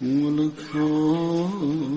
come?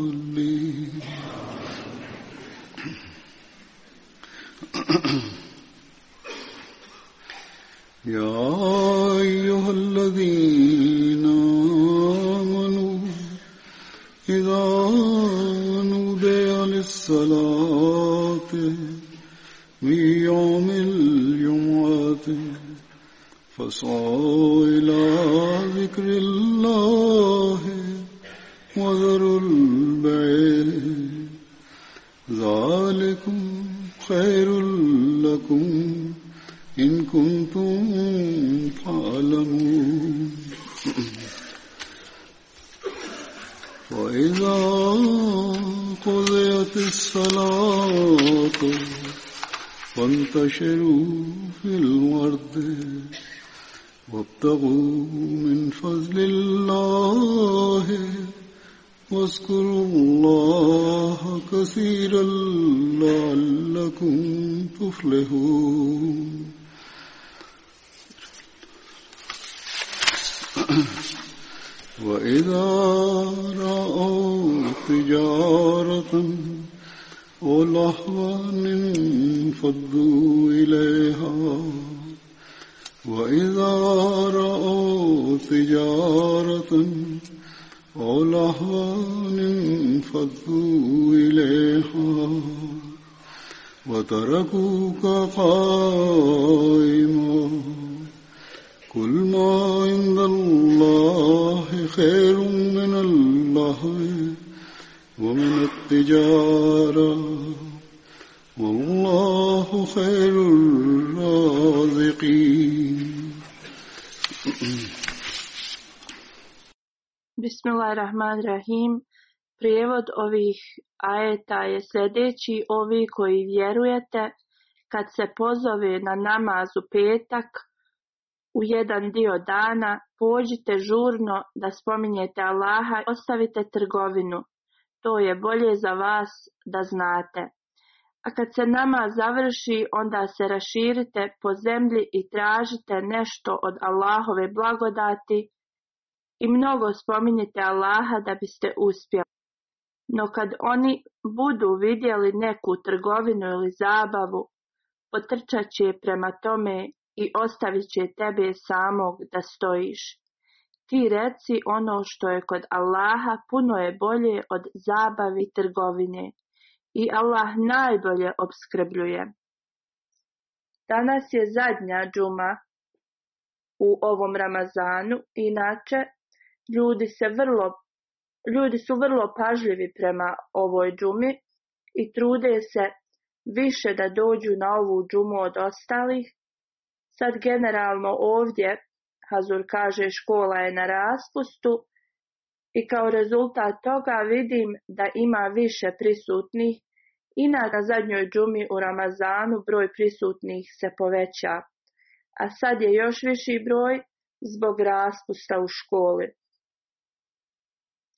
Rahim. Prijevod ovih ajeta je sljedeći, ovi koji vjerujete, kad se pozove na namazu petak, u jedan dio dana, pođite žurno da spominjete Allaha i ostavite trgovinu. To je bolje za vas da znate. A kad se nama završi, onda se raširite po zemlji i tražite nešto od Allahove blagodati, i mnogo spominjete Allaha da biste uspjeli. No kad oni budu vidjeli neku trgovinu ili zabavu, potrčat će prema tome i ostavit će tebe samog da stojiš. Ti reci ono što je kod Allaha puno je bolje od zabavi trgovine i Allah najbolje obskrbljuje. Danas je zadnja džuma u ovom Ramazanu, inače Ljudi su vrlo pažljivi prema ovoj džumi i trude se više da dođu na ovu džumu od ostalih. Sad generalno ovdje, Hazur kaže, škola je na raspustu i kao rezultat toga vidim da ima više prisutnih i na zadnjoj džumi u Ramazanu broj prisutnih se poveća, a sad je još viši broj zbog raspusta u školi.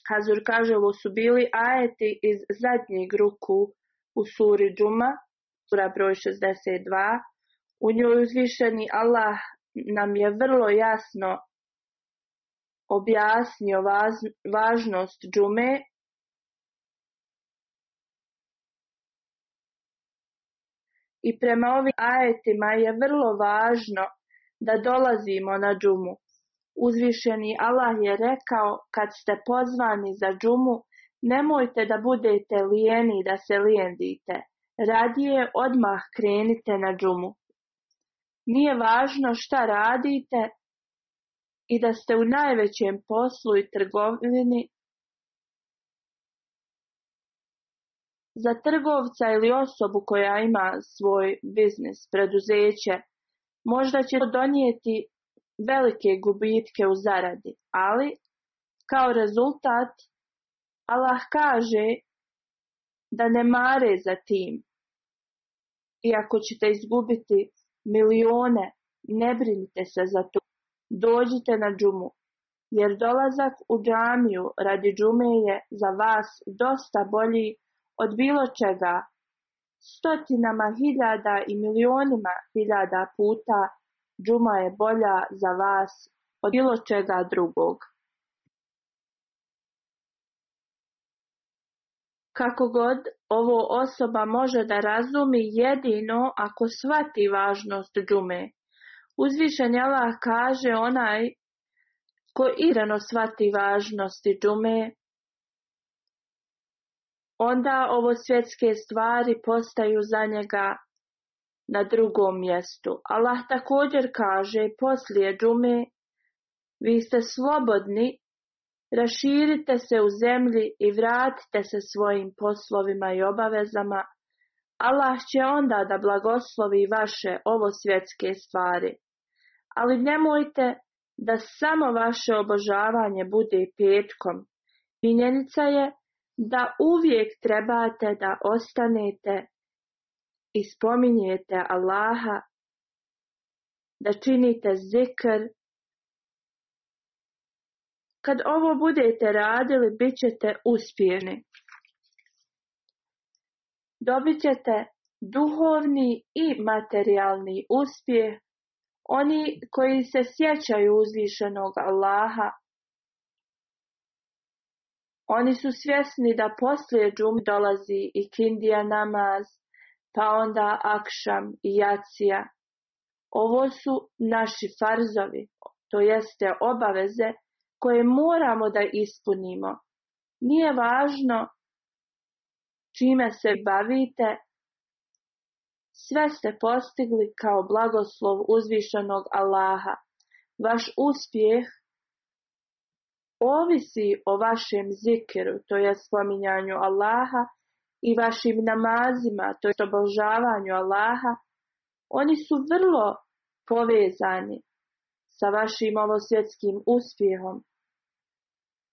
Hazur kaže ovo su bili ajeti iz zadnjeg ruku u suri Džuma, sura broj 62. U njoj uzvišeni Allah nam je vrlo jasno objasnio važnost džume i prema ovim ajetima je vrlo važno da dolazimo na džumu. Uzvišeni Allah je rekao, kad ste pozvani za džumu, nemojte da budete lijeni da se lijendite, radije odmah krenite na džumu. Nije važno šta radite i da ste u najvećem poslu i trgovini Za trgovca ili osobu koja ima svoj biznis, preduzeće, možda će donijeti velike gubitke u zaradi, ali kao rezultat Allah kaže da ne mare za tim. I ako ćete izgubiti milione, ne brinite se za to. Dođite na džumu, jer dolazak u džamiju radi džume je za vas dosta bolji od bilo čega stotinama hiljada i milionima hiljada puta Džuma je bolja za vas od bilo čega drugog. Kako god ovo osoba može da razumi jedino ako svati važnost džume. Uzvišen kaže onaj ko irano svati važnosti džume, onda ovo svjetske stvari postaju za njega na drugom mjestu. Allah također kaže poslije džume vi ste slobodni, raširite se u zemlji i vratite se svojim poslovima i obavezama. Allah će onda da blagoslovi vaše ovo svjetske stvari. Ali nemojte da samo vaše obožavanje bude petkom. Minjenica je da uvijek trebate da ostanete i spominjete Allaha, da činite zikr. Kad ovo budete radili, bit ćete uspjeni. Dobit ćete duhovni i materijalni uspjeh. Oni koji se sjećaju uzvišenog Allaha, oni su svjesni da poslije džum dolazi i kindija namaz, pa onda akšam i jacija. Ovo su naši farzovi, to jeste obaveze koje moramo da ispunimo. Nije važno čime se bavite, sve ste postigli kao blagoslov uzvišenog Allaha. Vaš uspjeh ovisi o vašem zikiru, to je spominjanju Allaha i vašim namazima, to je obožavanju Allaha, oni su vrlo povezani sa vašim ovosvjetskim uspjehom.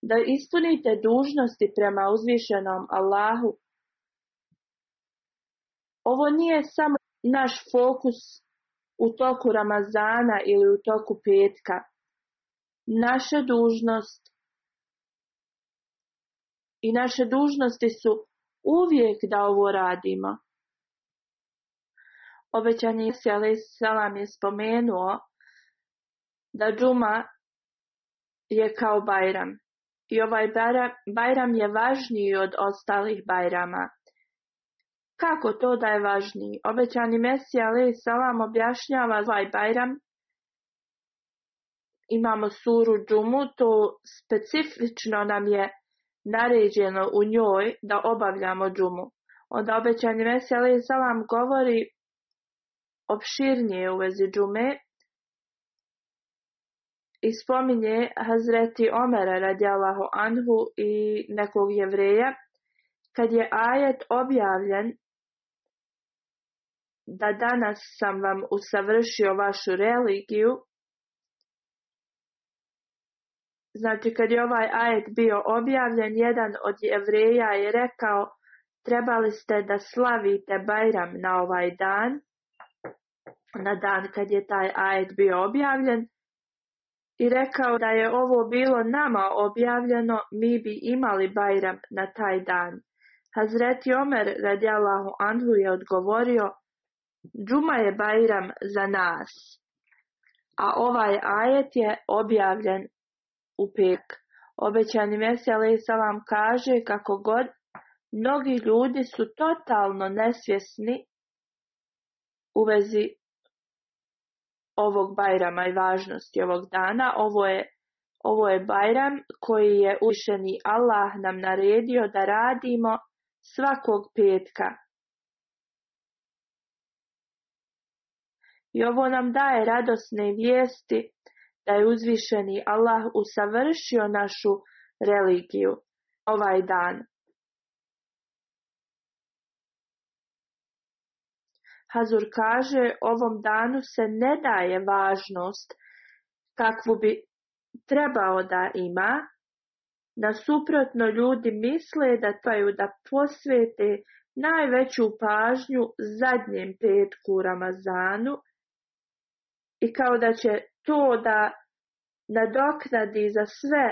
Da ispunite dužnosti prema uzvišenom Allahu. Ovo nije samo naš fokus u toku Ramazana ili u toku petka. Naša dužnost i naše dužnosti su uvijek da ovo radimo. Obećani Isi Salam je spomenuo da džuma je kao bajram. I ovaj bajram je važniji od ostalih bajrama. Kako to da je važniji? Obećani Mesija alaih salam objašnjava ovaj bajram. Imamo suru džumu, to specifično nam je naređeno u njoj da obavljamo džumu. Onda obećani Veseli salam govori opširnije u vezi džume i spominje Hazreti Omera radijalahu anhu i nekog jevreja kad je ajet objavljen da danas sam vam usavršio vašu religiju Znači kad je ovaj ajet bio objavljen, jedan od jevreja je rekao trebali ste da slavite Bajram na ovaj dan, na dan kad je taj ajet bio objavljen. I rekao da je ovo bilo nama objavljeno, mi bi imali Bajram na taj dan. Hazreti Omer radijalahu anhu je odgovorio, Džuma je Bajram za nas, a ovaj ajet je objavljen Upek, obećani Mesih salam kaže kako god mnogi ljudi su totalno nesvjesni u vezi ovog bajrama i važnosti ovog dana. Ovo je, ovo je bajram koji je ušeni Allah nam naredio da radimo svakog petka. I ovo nam daje radosne vijesti da je uzvišeni Allah usavršio našu religiju ovaj dan. Hazur kaže, ovom danu se ne daje važnost kakvu bi trebao da ima. da suprotno ljudi misle da taju da posvete najveću pažnju zadnjem petku Ramazanu i kao da će to da nadoknadi za sve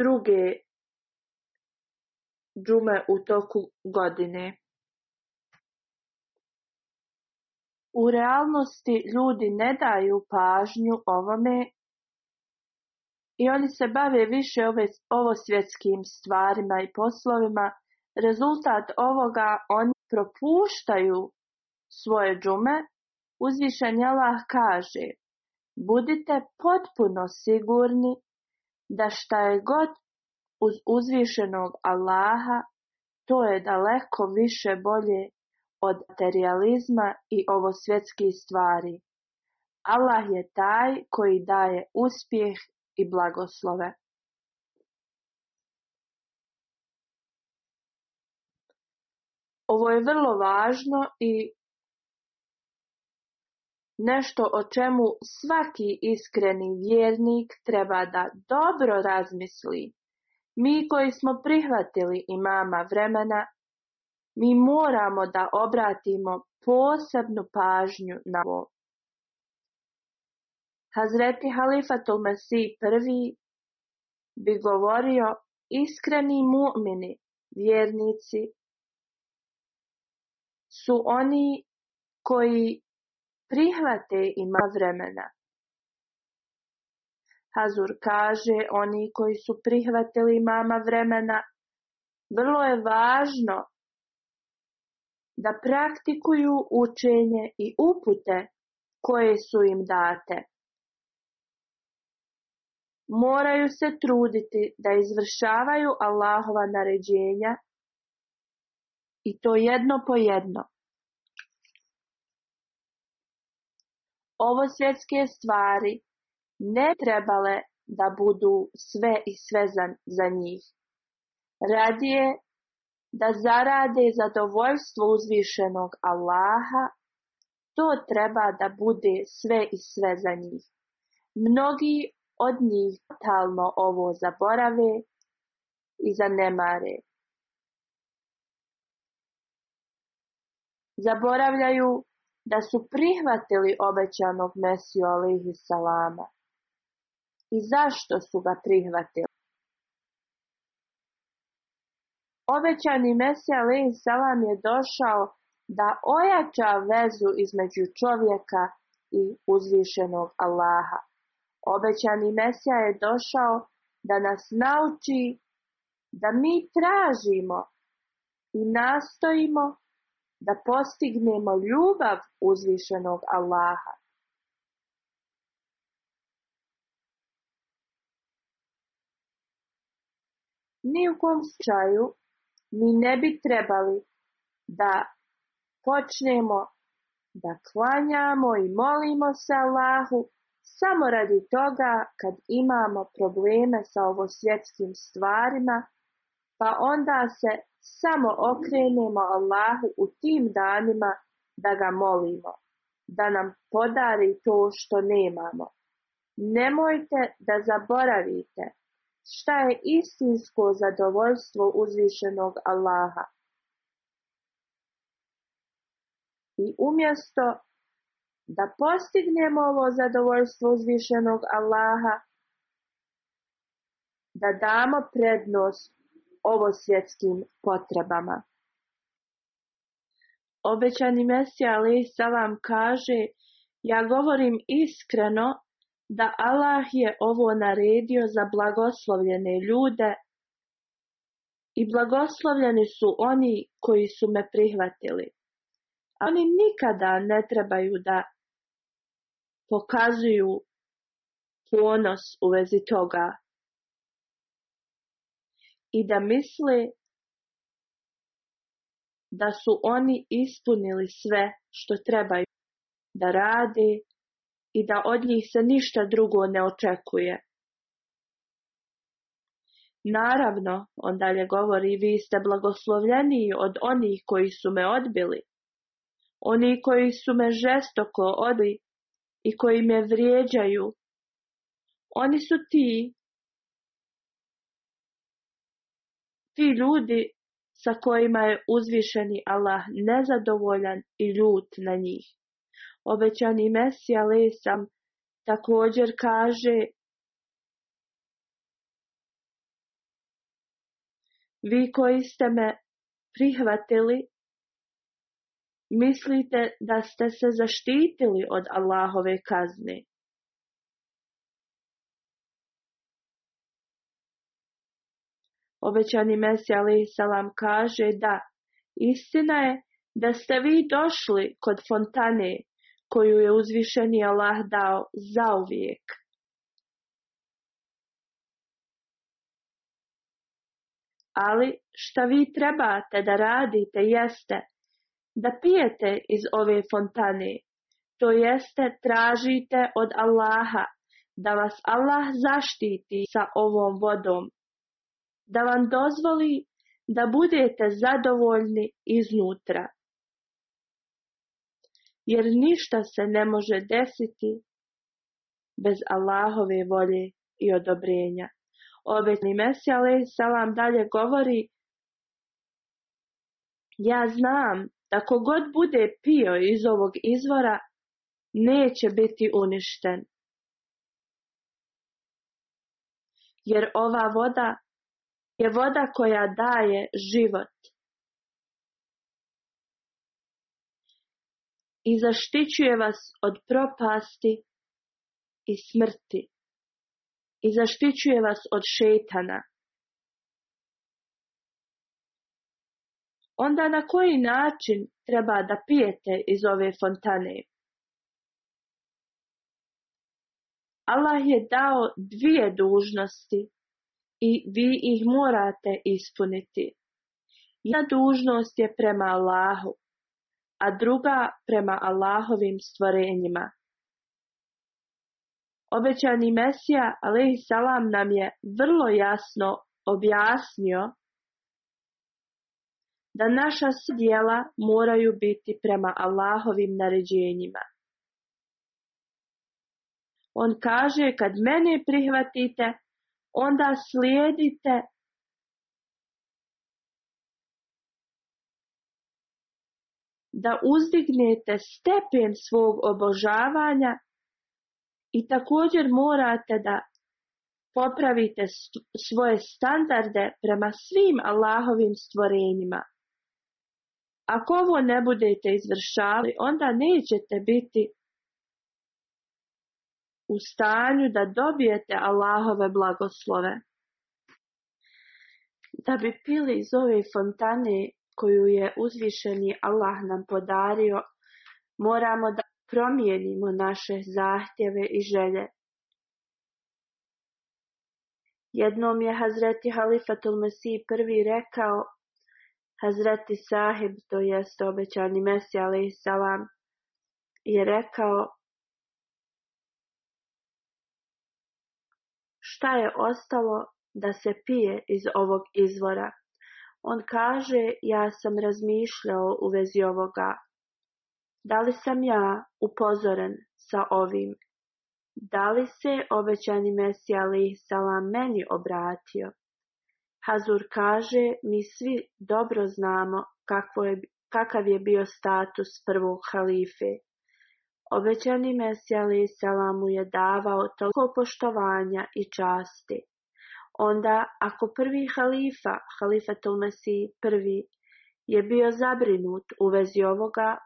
druge džume u toku godine. U realnosti ljudi ne daju pažnju ovome i oni se bave više ove, ovo svjetskim stvarima i poslovima. Rezultat ovoga oni propuštaju svoje džume. Uzvišen Allah kaže – Budite potpuno sigurni da šta je god uz uzvišenog Allaha, to je daleko više bolje od materializma i ovo svjetskih stvari. Allah je taj koji daje uspjeh i blagoslove. Ovo je vrlo važno i nešto o čemu svaki iskreni vjernik treba da dobro razmisli. Mi koji smo prihvatili i mama vremena, mi moramo da obratimo posebnu pažnju na ovo. Hazreti Halifatul prvi bi govorio iskreni mu'mini vjernici su oni koji Prihvate ima vremena. Hazur kaže, oni koji su prihvatili mama vremena, vrlo je važno da praktikuju učenje i upute koje su im date. Moraju se truditi da izvršavaju Allahova naređenja i to jedno po jedno. Ovo svjetske stvari ne trebale da budu sve i sve za, za njih. Radije da zarade zadovoljstvo uzvišenog Allaha, to treba da bude sve i sve za njih. Mnogi od njih talno ovo zaborave i zanemare. Zaboravljaju da su prihvatili obećanog Mesiju alihi salama. I zašto su ga prihvatili? Obećani Mesija alihi salam je došao da ojača vezu između čovjeka i uzvišenog Allaha. Obećani Mesija je došao da nas nauči da mi tražimo i nastojimo da postignemo ljubav uzvišenog Allaha. Ni u kom slučaju mi ne bi trebali da počnemo da klanjamo i molimo se Allahu samo radi toga kad imamo probleme sa svjetskim stvarima, pa onda se samo okrenemo Allahu u tim danima da ga molimo, da nam podari to što nemamo. Nemojte da zaboravite šta je istinsko zadovoljstvo uzvišenog Allaha. I umjesto da postignemo ovo zadovoljstvo uzvišenog Allaha, da damo prednost ovo svjetskim potrebama. Obećani Mesija salam kaže, ja govorim iskreno da Allah je ovo naredio za blagoslovljene ljude i blagoslovljeni su oni koji su me prihvatili. A oni nikada ne trebaju da pokazuju ponos u vezi toga i da misli da su oni ispunili sve što trebaju da rade i da od njih se ništa drugo ne očekuje. Naravno, on dalje govori, vi ste blagoslovljeniji od onih koji su me odbili. Oni koji su me žestoko odbili i koji me vrijeđaju. Oni su ti Ti ljudi sa kojima je uzvišeni Allah nezadovoljan i ljut na njih. Obećani Mesija Lesam također kaže Vi koji ste me prihvatili, mislite da ste se zaštitili od Allahove kazne. Obećani Mesija Ali salam kaže da istina je da ste vi došli kod fontane koju je uzvišeni Allah dao zauvijek. Ali šta vi trebate da radite jeste da pijete iz ove fontane, to jeste tražite od Allaha da vas Allah zaštiti sa ovom vodom da vam dozvoli da budete zadovoljni iznutra. Jer ništa se ne može desiti bez Allahove volje i odobrenja. Obetni Mesija Salam dalje govori Ja znam da kogod bude pio iz ovog izvora neće biti uništen. Jer ova voda je voda koja daje život i zaštićuje vas od propasti i smrti i zaštićuje vas od šetana. Onda na koji način treba da pijete iz ove fontane? Allah je dao dvije dužnosti i vi ih morate ispuniti. Jedna dužnost je prema Allahu, a druga prema Allahovim stvorenjima. Obećani Mesija, alaihi salam, nam je vrlo jasno objasnio da naša djela moraju biti prema Allahovim naređenjima. On kaže, kad mene prihvatite, onda slijedite da uzdignete stepen svog obožavanja i također morate da popravite svoje standarde prema svim Allahovim stvorenjima. Ako ovo ne budete izvršavali, onda nećete biti u stanju da dobijete Allahove blagoslove. Da bi pili iz ove fontane koju je uzvišeni Allah nam podario, moramo da promijenimo naše zahtjeve i želje. Jednom je Hazreti Halifatul Mesih prvi rekao Hazreti Sahib, to jest obećani Mesija i salam, je rekao šta je ostalo da se pije iz ovog izvora. On kaže, ja sam razmišljao u vezi ovoga. Da li sam ja upozoren sa ovim? Da li se obećani Mesija Salam meni obratio? Hazur kaže, mi svi dobro znamo kakvo je, kakav je bio status prvog halife. Obećani Mesija alejselam mu je davao toliko poštovanja i časti. Onda, ako prvi halifa, halifa Mesiji prvi, je bio zabrinut u vezi ovoga,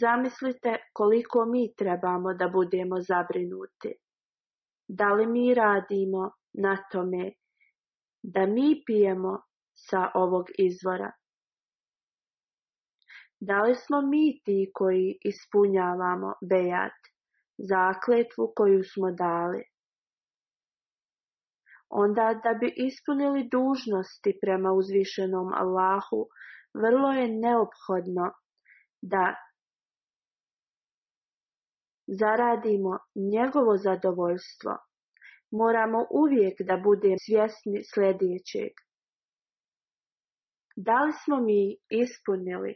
zamislite koliko mi trebamo da budemo zabrinuti. Da li mi radimo na tome da mi pijemo sa ovog izvora? Da li smo mi ti koji ispunjavamo bejat, zakletvu koju smo dali? Onda da bi ispunili dužnosti prema uzvišenom Allahu, vrlo je neophodno da zaradimo njegovo zadovoljstvo. Moramo uvijek da budemo svjesni sljedećeg. Da li smo mi ispunili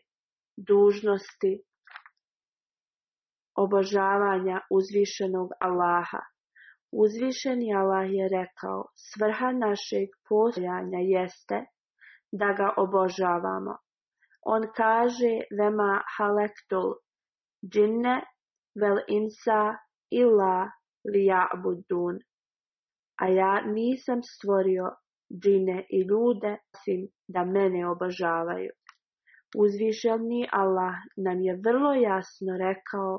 dužnosti obožavanja uzvišenog Allaha. Uzvišeni Allah je rekao, svrha našeg postojanja jeste da ga obožavamo. On kaže, vema halektul džinne vel insa illa budun. A ja nisam stvorio džine i ljude, osim da mene obožavaju. Uzvišeni Allah nam je vrlo jasno rekao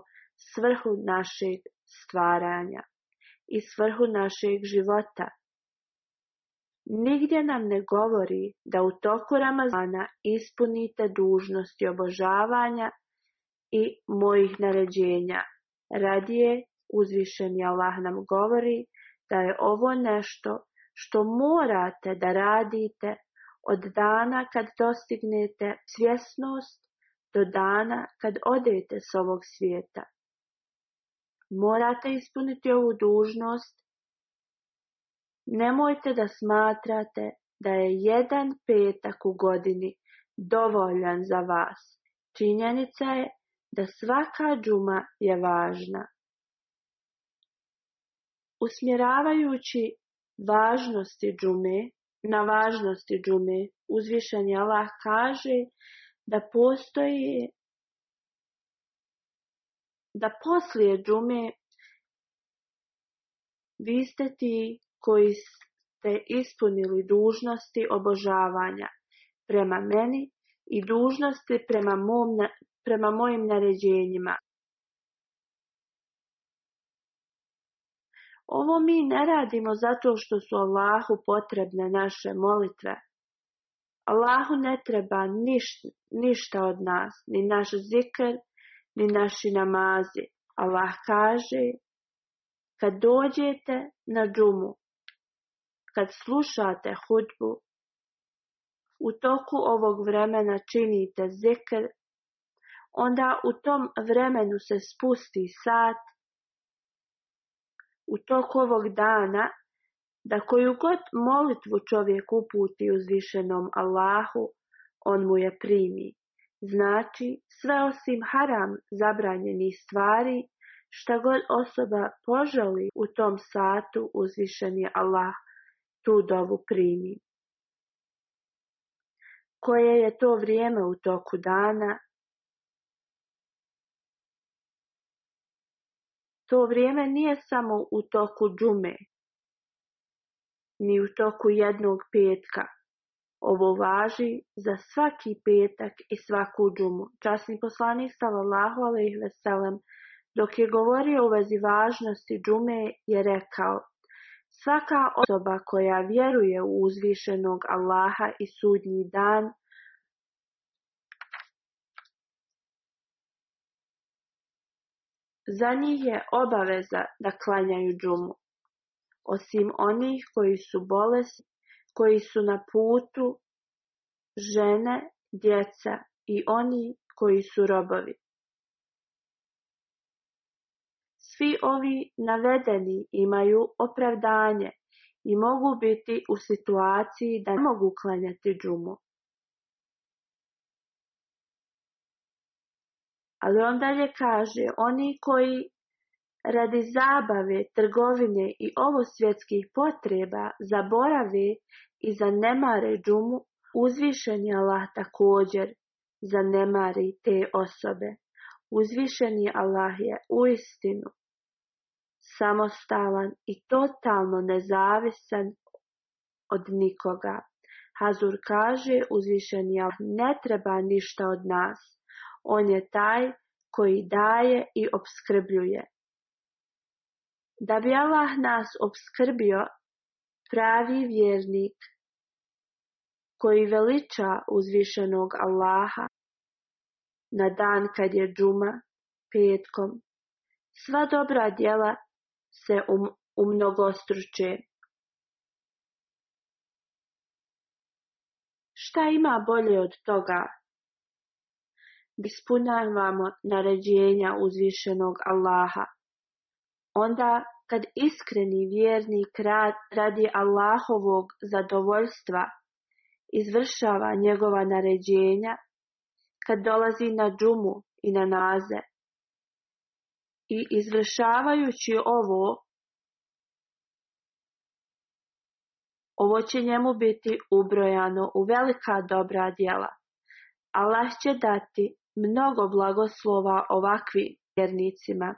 svrhu našeg stvaranja i svrhu našeg života. Nigdje nam ne govori da u toku Ramazana ispunite dužnosti obožavanja i mojih naređenja. Radije uzvišeni Allah nam govori da je ovo nešto što morate da radite od dana kad dostignete svjesnost do dana kad odete s ovog svijeta. Morate ispuniti ovu dužnost. Nemojte da smatrate da je jedan petak u godini dovoljan za vas. Činjenica je da svaka džuma je važna. Usmjeravajući važnosti džume, na važnosti džume. Uzvišeni Allah kaže da postoji da poslije džume vi ste ti koji ste ispunili dužnosti obožavanja prema meni i dužnosti prema, mom, prema mojim naređenjima. Ovo mi ne radimo zato što su Allahu potrebne naše molitve. Allahu ne treba ništa, od nas, ni naš zikr, ni naši namazi. Allah kaže, kad dođete na džumu, kad slušate hudbu, u toku ovog vremena činite zikr, onda u tom vremenu se spusti sat, u tok ovog dana da koju god molitvu čovjek uputi uzvišenom Allahu, on mu je primi. Znači, sve osim haram zabranjenih stvari, šta god osoba poželi u tom satu, uzvišeni Allah tu dovu primi. Koje je to vrijeme u toku dana, To vrijeme nije samo u toku džume, ni u toku jednog petka. Ovo važi za svaki petak i svaku džumu. Časni poslanik sallallahu alejhi ve dok je govorio u vezi važnosti džume je rekao: Svaka osoba koja vjeruje u uzvišenog Allaha i sudnji dan Za njih je obaveza da klanjaju džumu, osim onih koji su bolesni, koji su na putu, žene, djeca i oni koji su robovi. Svi ovi navedeni imaju opravdanje i mogu biti u situaciji da ne mogu klanjati džumu. Ali on dalje kaže, oni koji radi zabave, trgovine i ovosvjetskih potreba zaborave i zanemare džumu, uzvišeni Allah također zanemari te osobe. Uzvišeni Allah je uistinu samostalan i totalno nezavisan od nikoga. Hazur kaže, uzvišeni Allah ne treba ništa od nas on je taj koji daje i obskrbljuje. Da bi Allah nas obskrbio, pravi vjernik koji veliča uzvišenog Allaha na dan kad je džuma, petkom, sva dobra djela se um, umnogostruče. Šta ima bolje od toga ispunjavamo naređenja uzvišenog Allaha. Onda kad iskreni vjerni vjernik radi Allahovog zadovoljstva izvršava njegova naređenja, kad dolazi na džumu i na naze. I izvršavajući ovo, ovo će njemu biti ubrojano u velika dobra djela. Allah će dati mnogo blagoslova ovakvi vjernicima.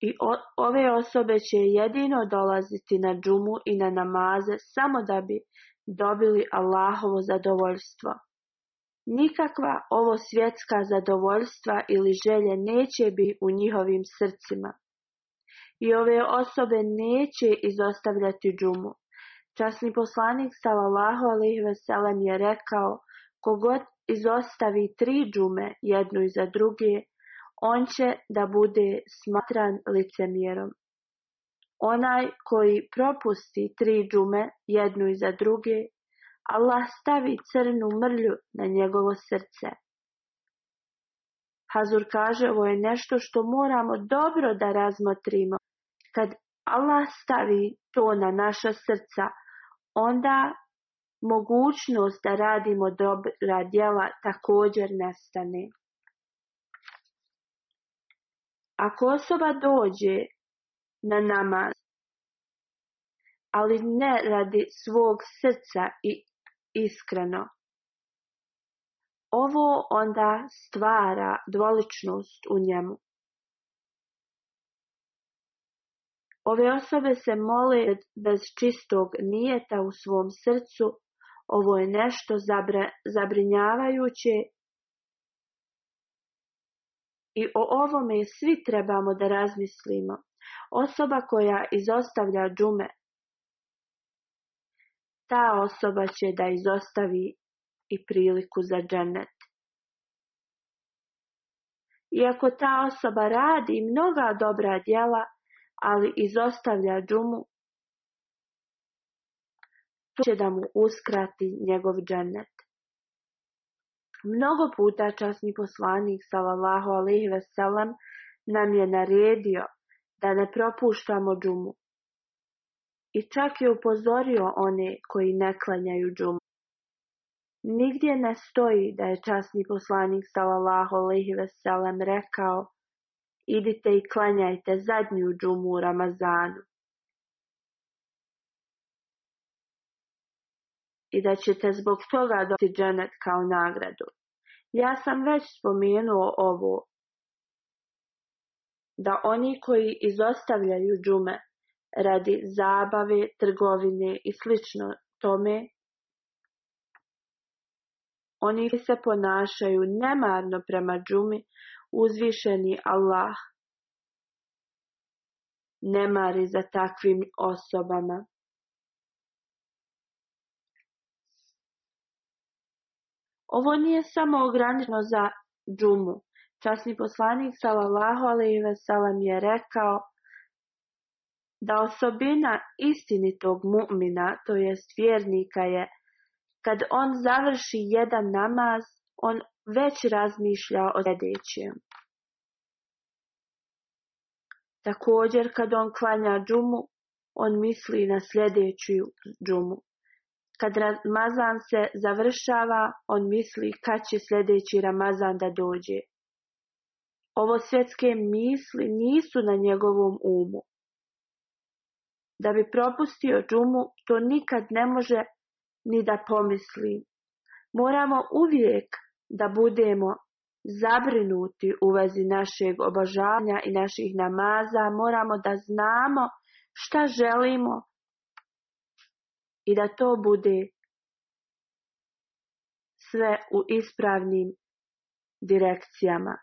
I ove osobe će jedino dolaziti na džumu i na namaze samo da bi dobili Allahovo zadovoljstvo. Nikakva ovo svjetska zadovoljstva ili želje neće biti u njihovim srcima. I ove osobe neće izostavljati džumu. Časni poslanik sallallahu alejhi ve sellem je rekao: Kogod izostavi tri džume jednu iza druge, on će da bude smatran licemjerom. Onaj koji propusti tri džume jednu iza druge, Allah stavi crnu mrlju na njegovo srce. Hazur kaže, ovo je nešto što moramo dobro da razmotrimo. Kad Allah stavi to na naša srca, onda mogućnost da radimo dobra djela također nestane. Ako osoba dođe na nama, ali ne radi svog srca i iskreno, ovo onda stvara dvoličnost u njemu. Ove osobe se mole bez čistog nijeta u svom srcu ovo je nešto zabrinjavajuće i o ovome svi trebamo da razmislimo. Osoba koja izostavlja džume, ta osoba će da izostavi i priliku za dženet. Iako ta osoba radi mnoga dobra djela, ali izostavlja džumu, će da mu uskrati njegov džennet. Mnogo puta časni poslanik sallallahu ve veselam nam je naredio da ne propuštamo džumu. I čak je upozorio one koji ne klanjaju džumu. Nigdje ne stoji da je časni poslanik sallallahu ve veselam rekao idite i klanjajte zadnju džumu u Ramazanu. i da ćete zbog toga dobiti dženet kao nagradu. Ja sam već spomenuo ovo, da oni koji izostavljaju džume radi zabave, trgovine i slično tome, oni se ponašaju nemarno prema džumi, uzvišeni Allah Nemari za takvim osobama. Ovo nije samo ograničeno za džumu. Časni poslanik sallallahu alejhi ve je rekao da osobina istinitog mu'mina, to jest vjernika je kad on završi jedan namaz, on već razmišlja o sljedećem. Također kad on klanja džumu, on misli na sljedeću džumu. Kad Ramazan se završava, on misli kad će sljedeći Ramazan da dođe. Ovo svjetske misli nisu na njegovom umu. Da bi propustio džumu, to nikad ne može ni da pomisli. Moramo uvijek da budemo zabrinuti u vezi našeg obožavanja i naših namaza. Moramo da znamo šta želimo i da to bude sve u ispravnim direkcijama.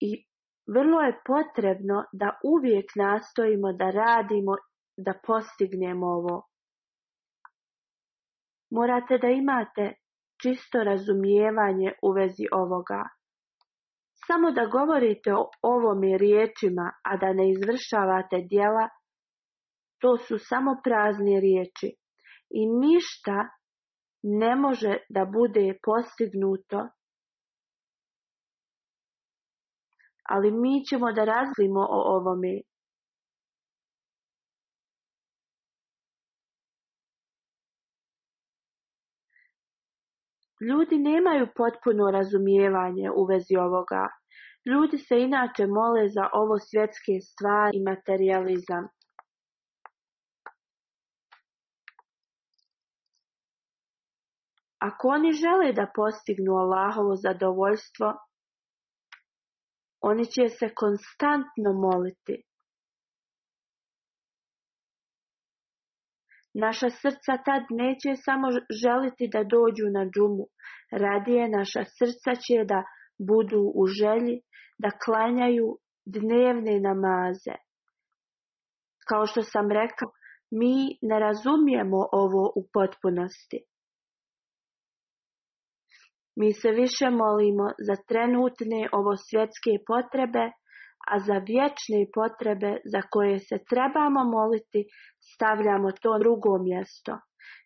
I vrlo je potrebno da uvijek nastojimo da radimo, da postignemo ovo. Morate da imate čisto razumijevanje u vezi ovoga. Samo da govorite o ovome riječima, a da ne izvršavate djela, to su samo prazne riječi i ništa ne može da bude postignuto. Ali mi ćemo da razlimo o ovome. Ljudi nemaju potpuno razumijevanje u vezi ovoga. Ljudi se inače mole za ovo svjetske stvari i materializam. Ako oni žele da postignu Allahovo zadovoljstvo, oni će se konstantno moliti. Naša srca tad neće samo želiti da dođu na džumu, radije naša srca će da budu u želji, da klanjaju dnevne namaze. Kao što sam rekao, mi ne razumijemo ovo u potpunosti. Mi se više molimo za trenutne ovo svjetske potrebe, a za vječne potrebe za koje se trebamo moliti stavljamo to drugo mjesto.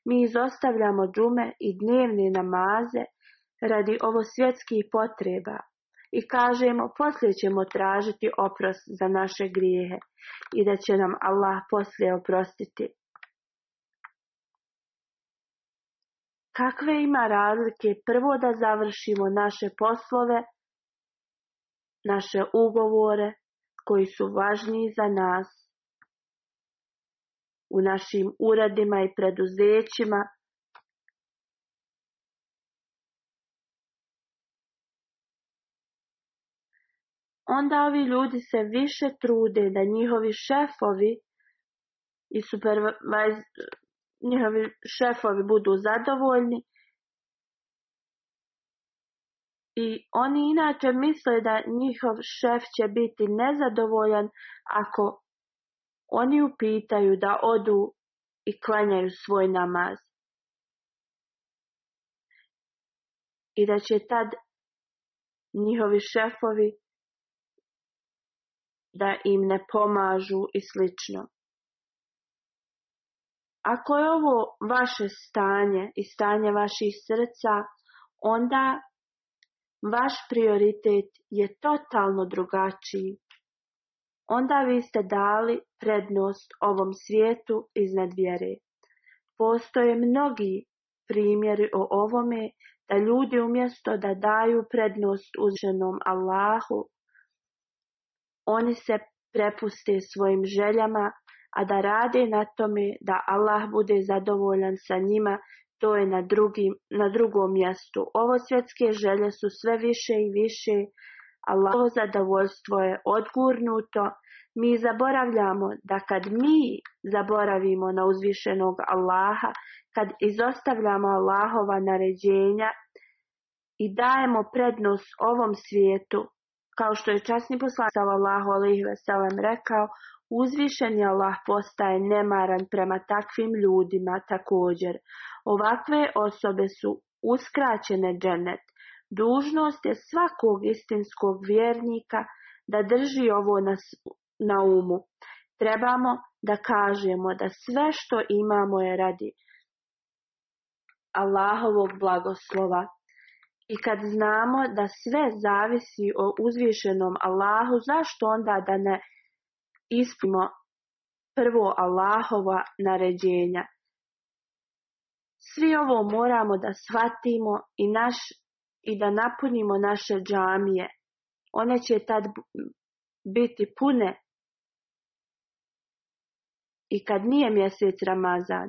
Mi izostavljamo džume i dnevne namaze radi ovo svjetskih potreba i kažemo poslije ćemo tražiti oprost za naše grijehe i da će nam Allah poslije oprostiti. Kakve ima razlike prvo da završimo naše poslove, naše ugovore koji su važniji za nas u našim uredima i preduzećima, onda ovi ljudi se više trude da njihovi šefovi i supervajz, njihovi šefovi budu zadovoljni. I oni inače misle da njihov šef će biti nezadovoljan ako oni upitaju da odu i klanjaju svoj namaz. I da će tad njihovi šefovi da im ne pomažu i slično. Ako je ovo vaše stanje i stanje vaših srca, onda vaš prioritet je totalno drugačiji. Onda vi ste dali prednost ovom svijetu iznad vjere. Postoje mnogi primjeri o ovome da ljudi umjesto da daju prednost uzženom Allahu, oni se prepuste svojim željama a da rade na tome da Allah bude zadovoljan sa njima, to je na, na drugom mjestu. Ovo svjetske želje su sve više i više, Allahovo zadovoljstvo je odgurnuto. Mi zaboravljamo da kad mi zaboravimo na uzvišenog Allaha, kad izostavljamo Allahova naređenja i dajemo prednost ovom svijetu, kao što je časni poslanik sallallahu alejhi ve rekao, Uzvišeni Allah postaje nemaran prema takvim ljudima također. Ovakve osobe su uskraćene dženet. Dužnost je svakog istinskog vjernika da drži ovo na, na umu. Trebamo da kažemo da sve što imamo je radi Allahovog blagoslova. I kad znamo da sve zavisi o uzvišenom Allahu, zašto onda da ne Ispimo prvo Allahova naređenja. Svi ovo moramo da shvatimo i, naš, i da napunimo naše džamije. One će tad biti pune i kad nije mjesec Ramazan.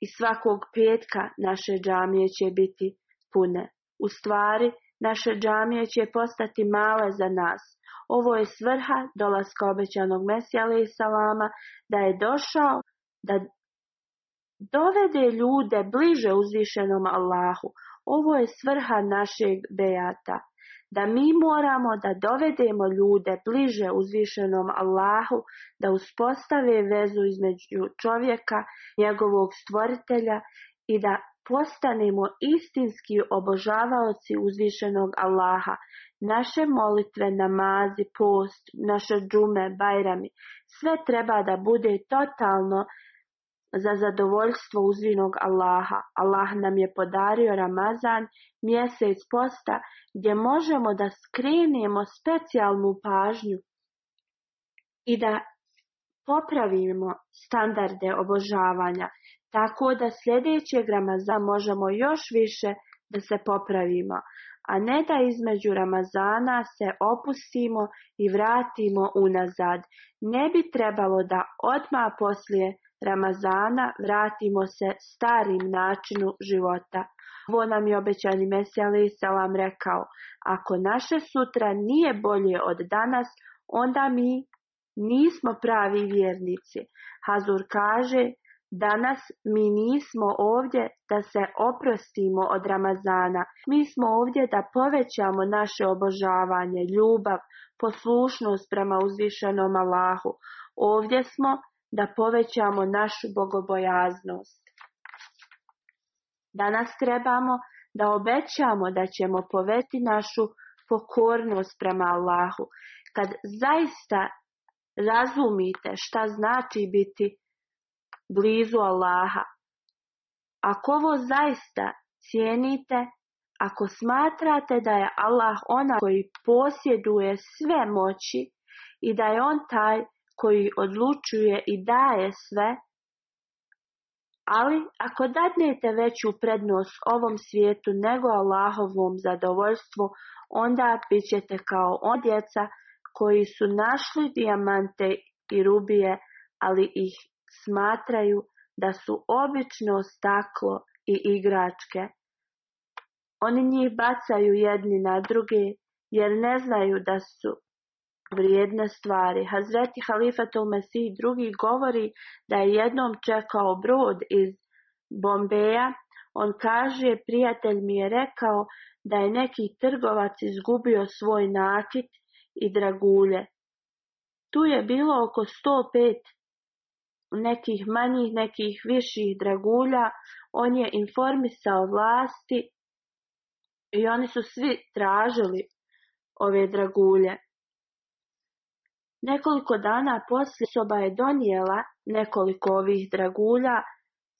I svakog petka naše džamije će biti pune. U stvari, Naše džamije će postati male za nas. Ovo je svrha dolaska obećanog Mesija alaih salama, da je došao da dovede ljude bliže uzvišenom Allahu. Ovo je svrha našeg bejata. Da mi moramo da dovedemo ljude bliže uzvišenom Allahu, da uspostave vezu između čovjeka, njegovog stvoritelja i da Postanemo istinski obožavaoci uzvišenog Allaha, naše molitve, namazi, post, naše džume, bajrami, sve treba da bude totalno za zadovoljstvo uzvinog Allaha. Allah nam je podario Ramazan, mjesec posta, gdje možemo da skrenemo specijalnu pažnju i da popravimo standarde obožavanja. Tako da sljedećeg Ramazana možemo još više da se popravimo, a ne da između Ramazana se opustimo i vratimo unazad. Ne bi trebalo da odmah poslije Ramazana vratimo se starim načinu života. Ovo nam je obećani Mesija Ali Salam rekao, ako naše sutra nije bolje od danas, onda mi nismo pravi vjernici. Hazur kaže, Danas mi nismo ovdje da se oprostimo od Ramazana. Mi smo ovdje da povećamo naše obožavanje, ljubav, poslušnost prema uzvišenom Allahu. Ovdje smo da povećamo našu bogobojaznost. Danas trebamo da obećamo da ćemo poveti našu pokornost prema Allahu. Kad zaista razumite šta znači biti blizu Allaha. Ako ovo zaista cijenite, ako smatrate da je Allah ona koji posjeduje sve moći i da je on taj koji odlučuje i daje sve, ali ako dadnete veću prednost ovom svijetu nego Allahovom zadovoljstvu, onda bit ćete kao on djeca koji su našli dijamante i rubije, ali ih smatraju da su obično staklo i igračke. Oni njih bacaju jedni na druge jer ne znaju da su vrijedne stvari. Hazreti Halifatul Mesih drugi govori da je jednom čekao brod iz Bombeja. On kaže, prijatelj mi je rekao da je neki trgovac izgubio svoj nakit i dragulje. Tu je bilo oko 105 nekih manjih, nekih viših dragulja, on je informisao vlasti i oni su svi tražili ove dragulje. Nekoliko dana poslije soba je donijela nekoliko ovih dragulja,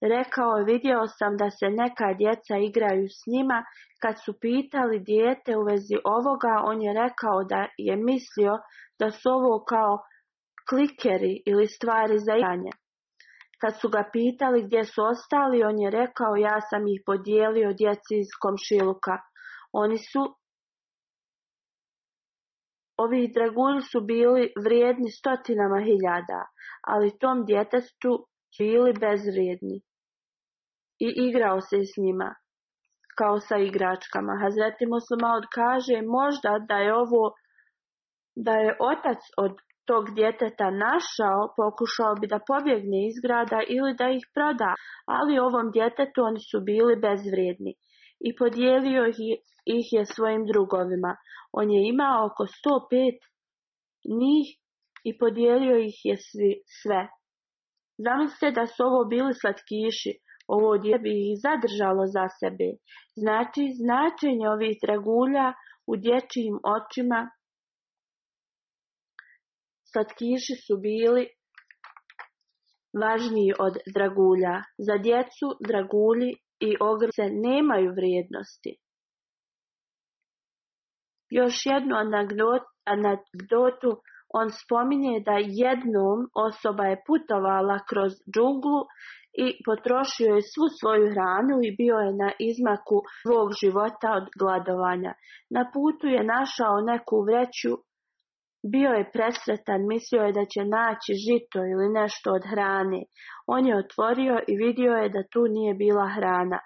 rekao je vidio sam da se neka djeca igraju s njima, kad su pitali dijete u vezi ovoga, on je rekao da je mislio da su ovo kao klikeri ili stvari za igranje. Kad su ga pitali gdje su ostali, on je rekao ja sam ih podijelio djeci iz komšiluka. Oni su Ovi dragulji su bili vrijedni stotinama hiljada, ali tom djetestu bili bezvrijedni. I igrao se s njima, kao sa igračkama. Hazreti Muslima kaže možda da je ovo, da je otac od tog djeteta našao, pokušao bi da pobjegne iz grada ili da ih proda, ali ovom djetetu oni su bili bezvrijedni i podijelio ih je svojim drugovima. On je imao oko 105 njih i podijelio ih je svi, sve. Zamislite da su ovo bili slatkiši, ovo dje bi ih zadržalo za sebe. Znači, značenje ovih dragulja u dječjim očima slatkiši su bili važniji od dragulja. Za djecu dragulji i ogrlice nemaju vrijednosti. Još jednu anegdotu on spominje da jednom osoba je putovala kroz džunglu i potrošio je svu svoju hranu i bio je na izmaku svog života od gladovanja. Na putu je našao neku vreću bio je presretan, mislio je da će naći žito ili nešto od hrane. On je otvorio i vidio je da tu nije bila hrana.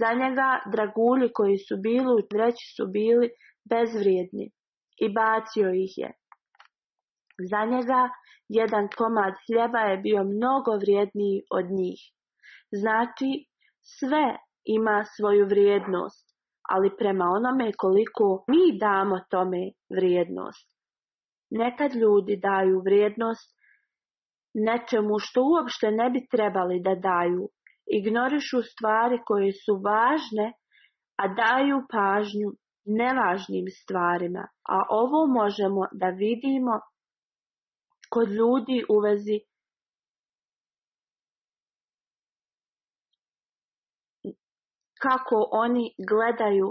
Za njega dragulji koji su bili u vreći su bili bezvrijedni i bacio ih je. Za njega jedan komad hljeba je bio mnogo vrijedniji od njih. Znači, sve ima svoju vrijednost, ali prema onome koliko mi damo tome vrijednost. Nekad ljudi daju vrijednost nečemu što uopšte ne bi trebali da daju. Ignorišu stvari koje su važne, a daju pažnju nevažnim stvarima. A ovo možemo da vidimo kod ljudi u vezi kako oni gledaju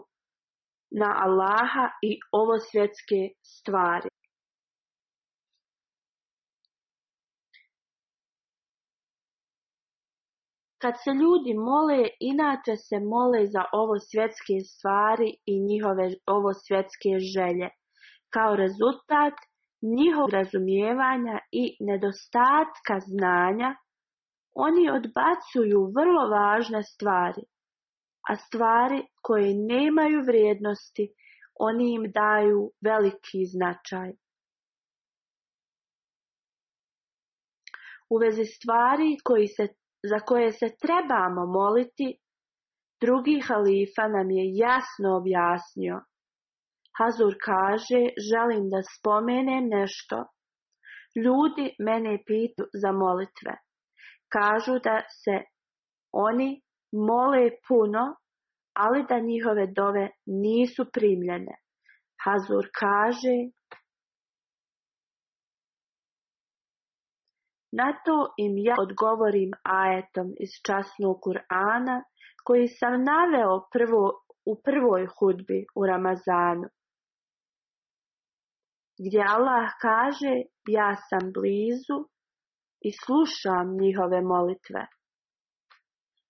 na Allaha i ovo svjetske stvari. Kad se ljudi mole, inače se mole za ovo svjetske stvari i njihove ovo svjetske želje. Kao rezultat njihovog razumijevanja i nedostatka znanja, oni odbacuju vrlo važne stvari, a stvari koje nemaju vrijednosti, oni im daju veliki značaj. U vezi stvari koji se za koje se trebamo moliti, drugi halifa nam je jasno objasnio. Hazur kaže, želim da spomenem nešto. Ljudi mene pitu za molitve. Kažu da se oni mole puno, ali da njihove dove nisu primljene. Hazur kaže, Na to im ja odgovorim ajetom iz časnog Kur'ana koji sam naveo prvo, u prvoj hudbi u Ramazanu. Gdje Allah kaže ja sam blizu i slušam njihove molitve.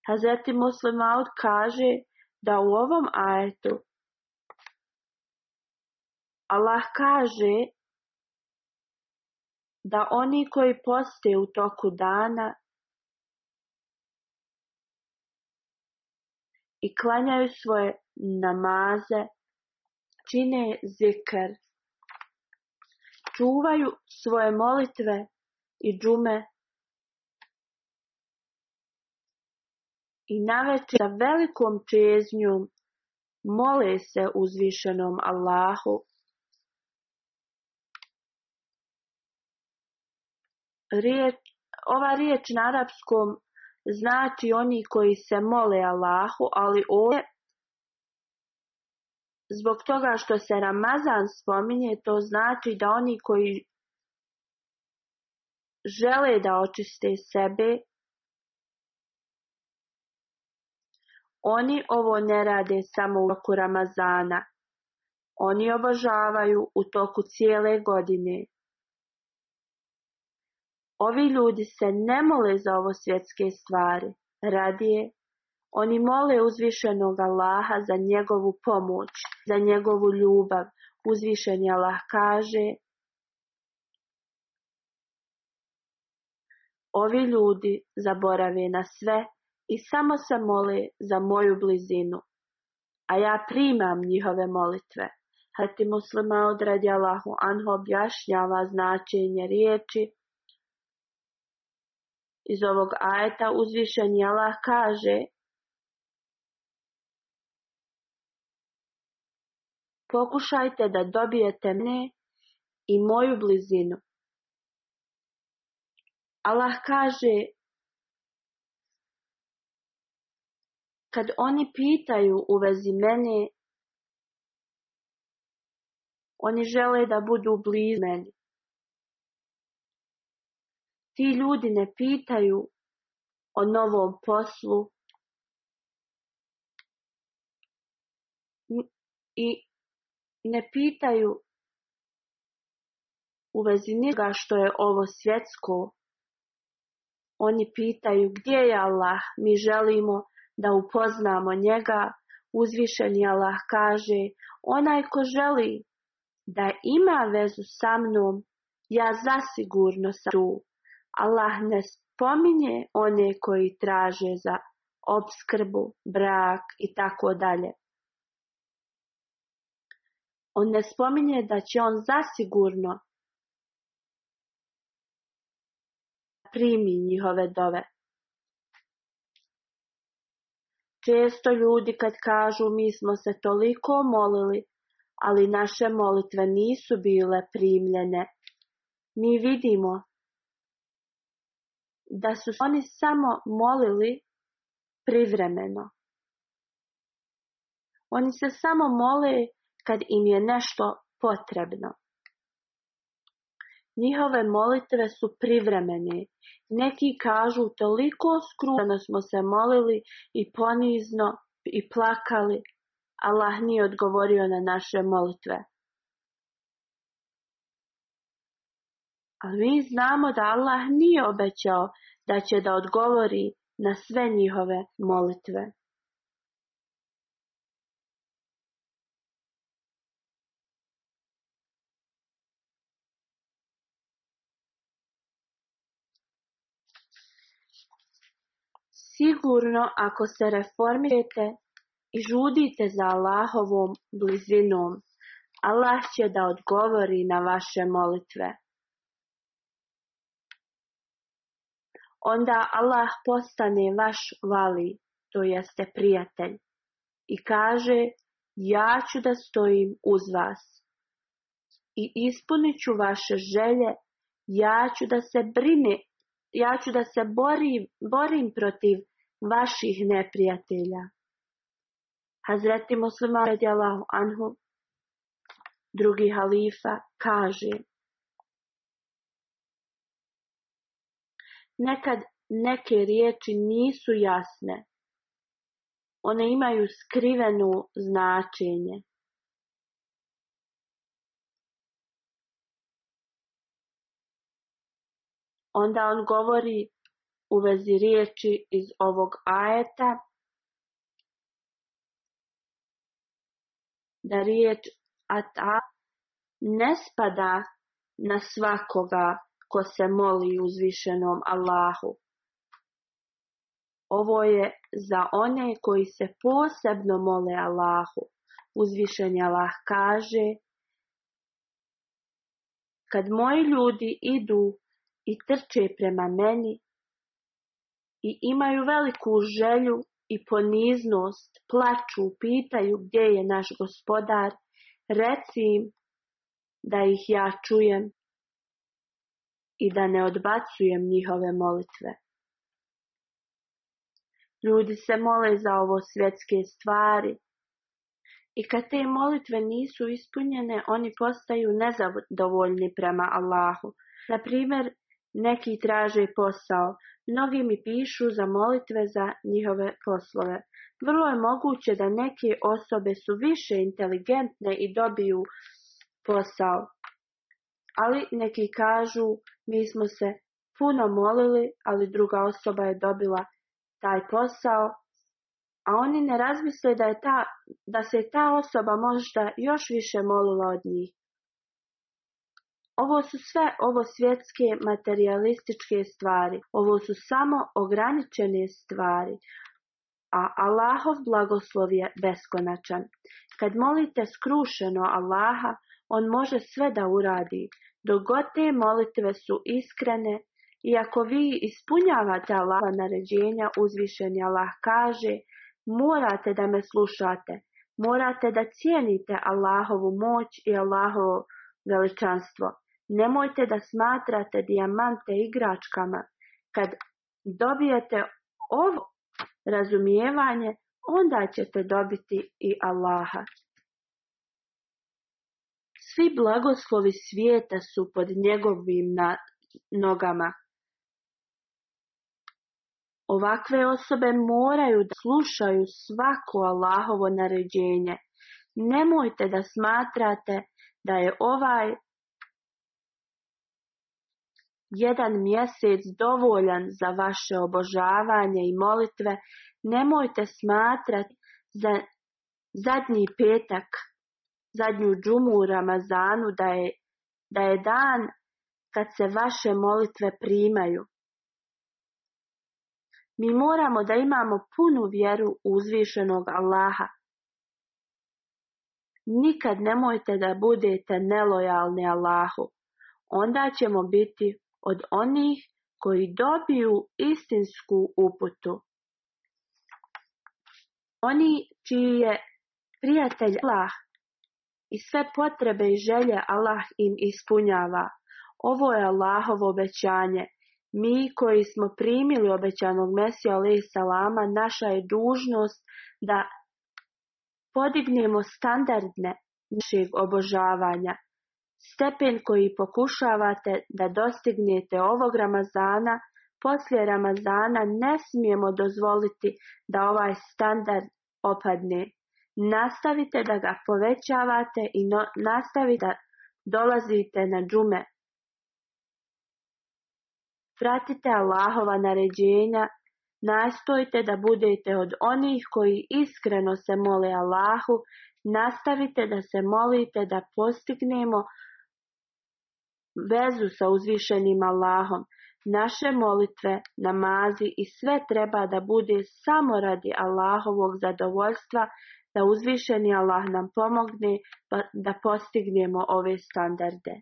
Hazreti Muslimaud kaže da u ovom ajetu Allah kaže da oni koji poste u toku dana i klanjaju svoje namaze, čine zikr, čuvaju svoje molitve i džume i naveče sa velikom čeznjom mole se uzvišenom Allahu ova riječ na arapskom znači oni koji se mole Allahu, ali ovdje zbog toga što se Ramazan spominje, to znači da oni koji žele da očiste sebe, oni ovo ne rade samo u roku Ramazana. Oni obožavaju u toku cijele godine. Ovi ljudi se ne mole za ovo svjetske stvari, radije oni mole uzvišenog Allaha za njegovu pomoć, za njegovu ljubav. Uzvišeni Allah kaže Ovi ljudi zaborave na sve i samo se mole za moju blizinu, a ja primam njihove molitve. Hrti muslima odradi Allahu Anho objašnjava značenje riječi iz ovog ajeta uzvišeni Allah kaže Pokušajte da dobijete mene i moju blizinu. Allah kaže Kad oni pitaju u vezi mene, oni žele da budu blizu meni. Ti ljudi ne pitaju o novom poslu i ne pitaju u vezi njega što je ovo svjetsko. Oni pitaju gdje je Allah, mi želimo da upoznamo njega. Uzvišeni Allah kaže, onaj ko želi da ima vezu sa mnom, ja zasigurno sam tu. Allah ne spominje one koji traže za obskrbu, brak i tako dalje. On ne spominje da će on zasigurno primi njihove dove. Često ljudi kad kažu mi smo se toliko molili, ali naše molitve nisu bile primljene. Mi vidimo da su oni samo molili privremeno. Oni se samo mole kad im je nešto potrebno. Njihove molitve su privremeni. Neki kažu toliko skrušeno smo se molili i ponizno i plakali. Allah nije odgovorio na naše molitve. ali mi znamo da Allah nije obećao da će da odgovori na sve njihove molitve. Sigurno ako se reformirate i žudite za Allahovom blizinom, Allah će da odgovori na vaše molitve. onda Allah postane vaš vali, to jeste prijatelj, i kaže ja ću da stojim uz vas i ispunit ću vaše želje, ja ću da se brine, ja ću da se borim, protiv vaših neprijatelja. Hazreti muslima radijalahu anhu, drugi halifa, kaže Nekad neke riječi nisu jasne, one imaju skriveno značenje. Onda on govori u vezi riječi iz ovog ajeta da riječ ata ne spada na svakoga ko se moli uzvišenom Allahu. Ovo je za one koji se posebno mole Allahu. uzvišenja Allah kaže Kad moji ljudi idu i trče prema meni i imaju veliku želju i poniznost, plaču, pitaju gdje je naš gospodar, reci im da ih ja čujem i da ne odbacujem njihove molitve. Ljudi se mole za ovo svjetske stvari i kad te molitve nisu ispunjene, oni postaju nezadovoljni prema Allahu. Na primjer, neki traže posao, mnogi mi pišu za molitve za njihove poslove. Vrlo je moguće da neke osobe su više inteligentne i dobiju posao, ali neki kažu mi smo se puno molili, ali druga osoba je dobila taj posao, a oni ne razmisle da, je ta, da se ta osoba možda još više molila od njih. Ovo su sve ovo svjetske materialističke stvari. Ovo su samo ograničene stvari. A Allahov blagoslov je beskonačan. Kad molite skrušeno Allaha, on može sve da uradi. Dok molitve su iskrene i ako vi ispunjavate Allahova naređenja, uzvišeni Allah kaže, morate da me slušate, morate da cijenite Allahovu moć i Allahovo veličanstvo. Nemojte da smatrate dijamante igračkama. Kad dobijete ovo razumijevanje, onda ćete dobiti i Allaha. Svi blagoslovi svijeta su pod njegovim nogama. Ovakve osobe moraju da slušaju svako Allahovo naređenje. Nemojte da smatrate da je ovaj jedan mjesec dovoljan za vaše obožavanje i molitve. Nemojte smatrati za zadnji petak zadnju džumu u Ramazanu da je, da je dan kad se vaše molitve primaju. Mi moramo da imamo punu vjeru uzvišenog Allaha. Nikad nemojte da budete nelojalni Allahu. Onda ćemo biti od onih koji dobiju istinsku uputu. Oni čiji je prijatelj Allah i sve potrebe i želje Allah im ispunjava. Ovo je Allahovo obećanje. Mi koji smo primili obećanog Mesija alaih salama, naša je dužnost da podignemo standardne našeg obožavanja. Stepen koji pokušavate da dostignete ovog Ramazana, poslije Ramazana ne smijemo dozvoliti da ovaj standard opadne. Nastavite da ga povećavate i no, nastavite da dolazite na džume. Pratite Allahova naređenja, nastojte da budete od onih koji iskreno se mole Allahu, nastavite da se molite da postignemo vezu sa uzvišenim Allahom. Naše molitve, namazi i sve treba da bude samo radi Allahovog zadovoljstva, da uzvišeni Allah nam pomogne pa da postignemo ove standarde.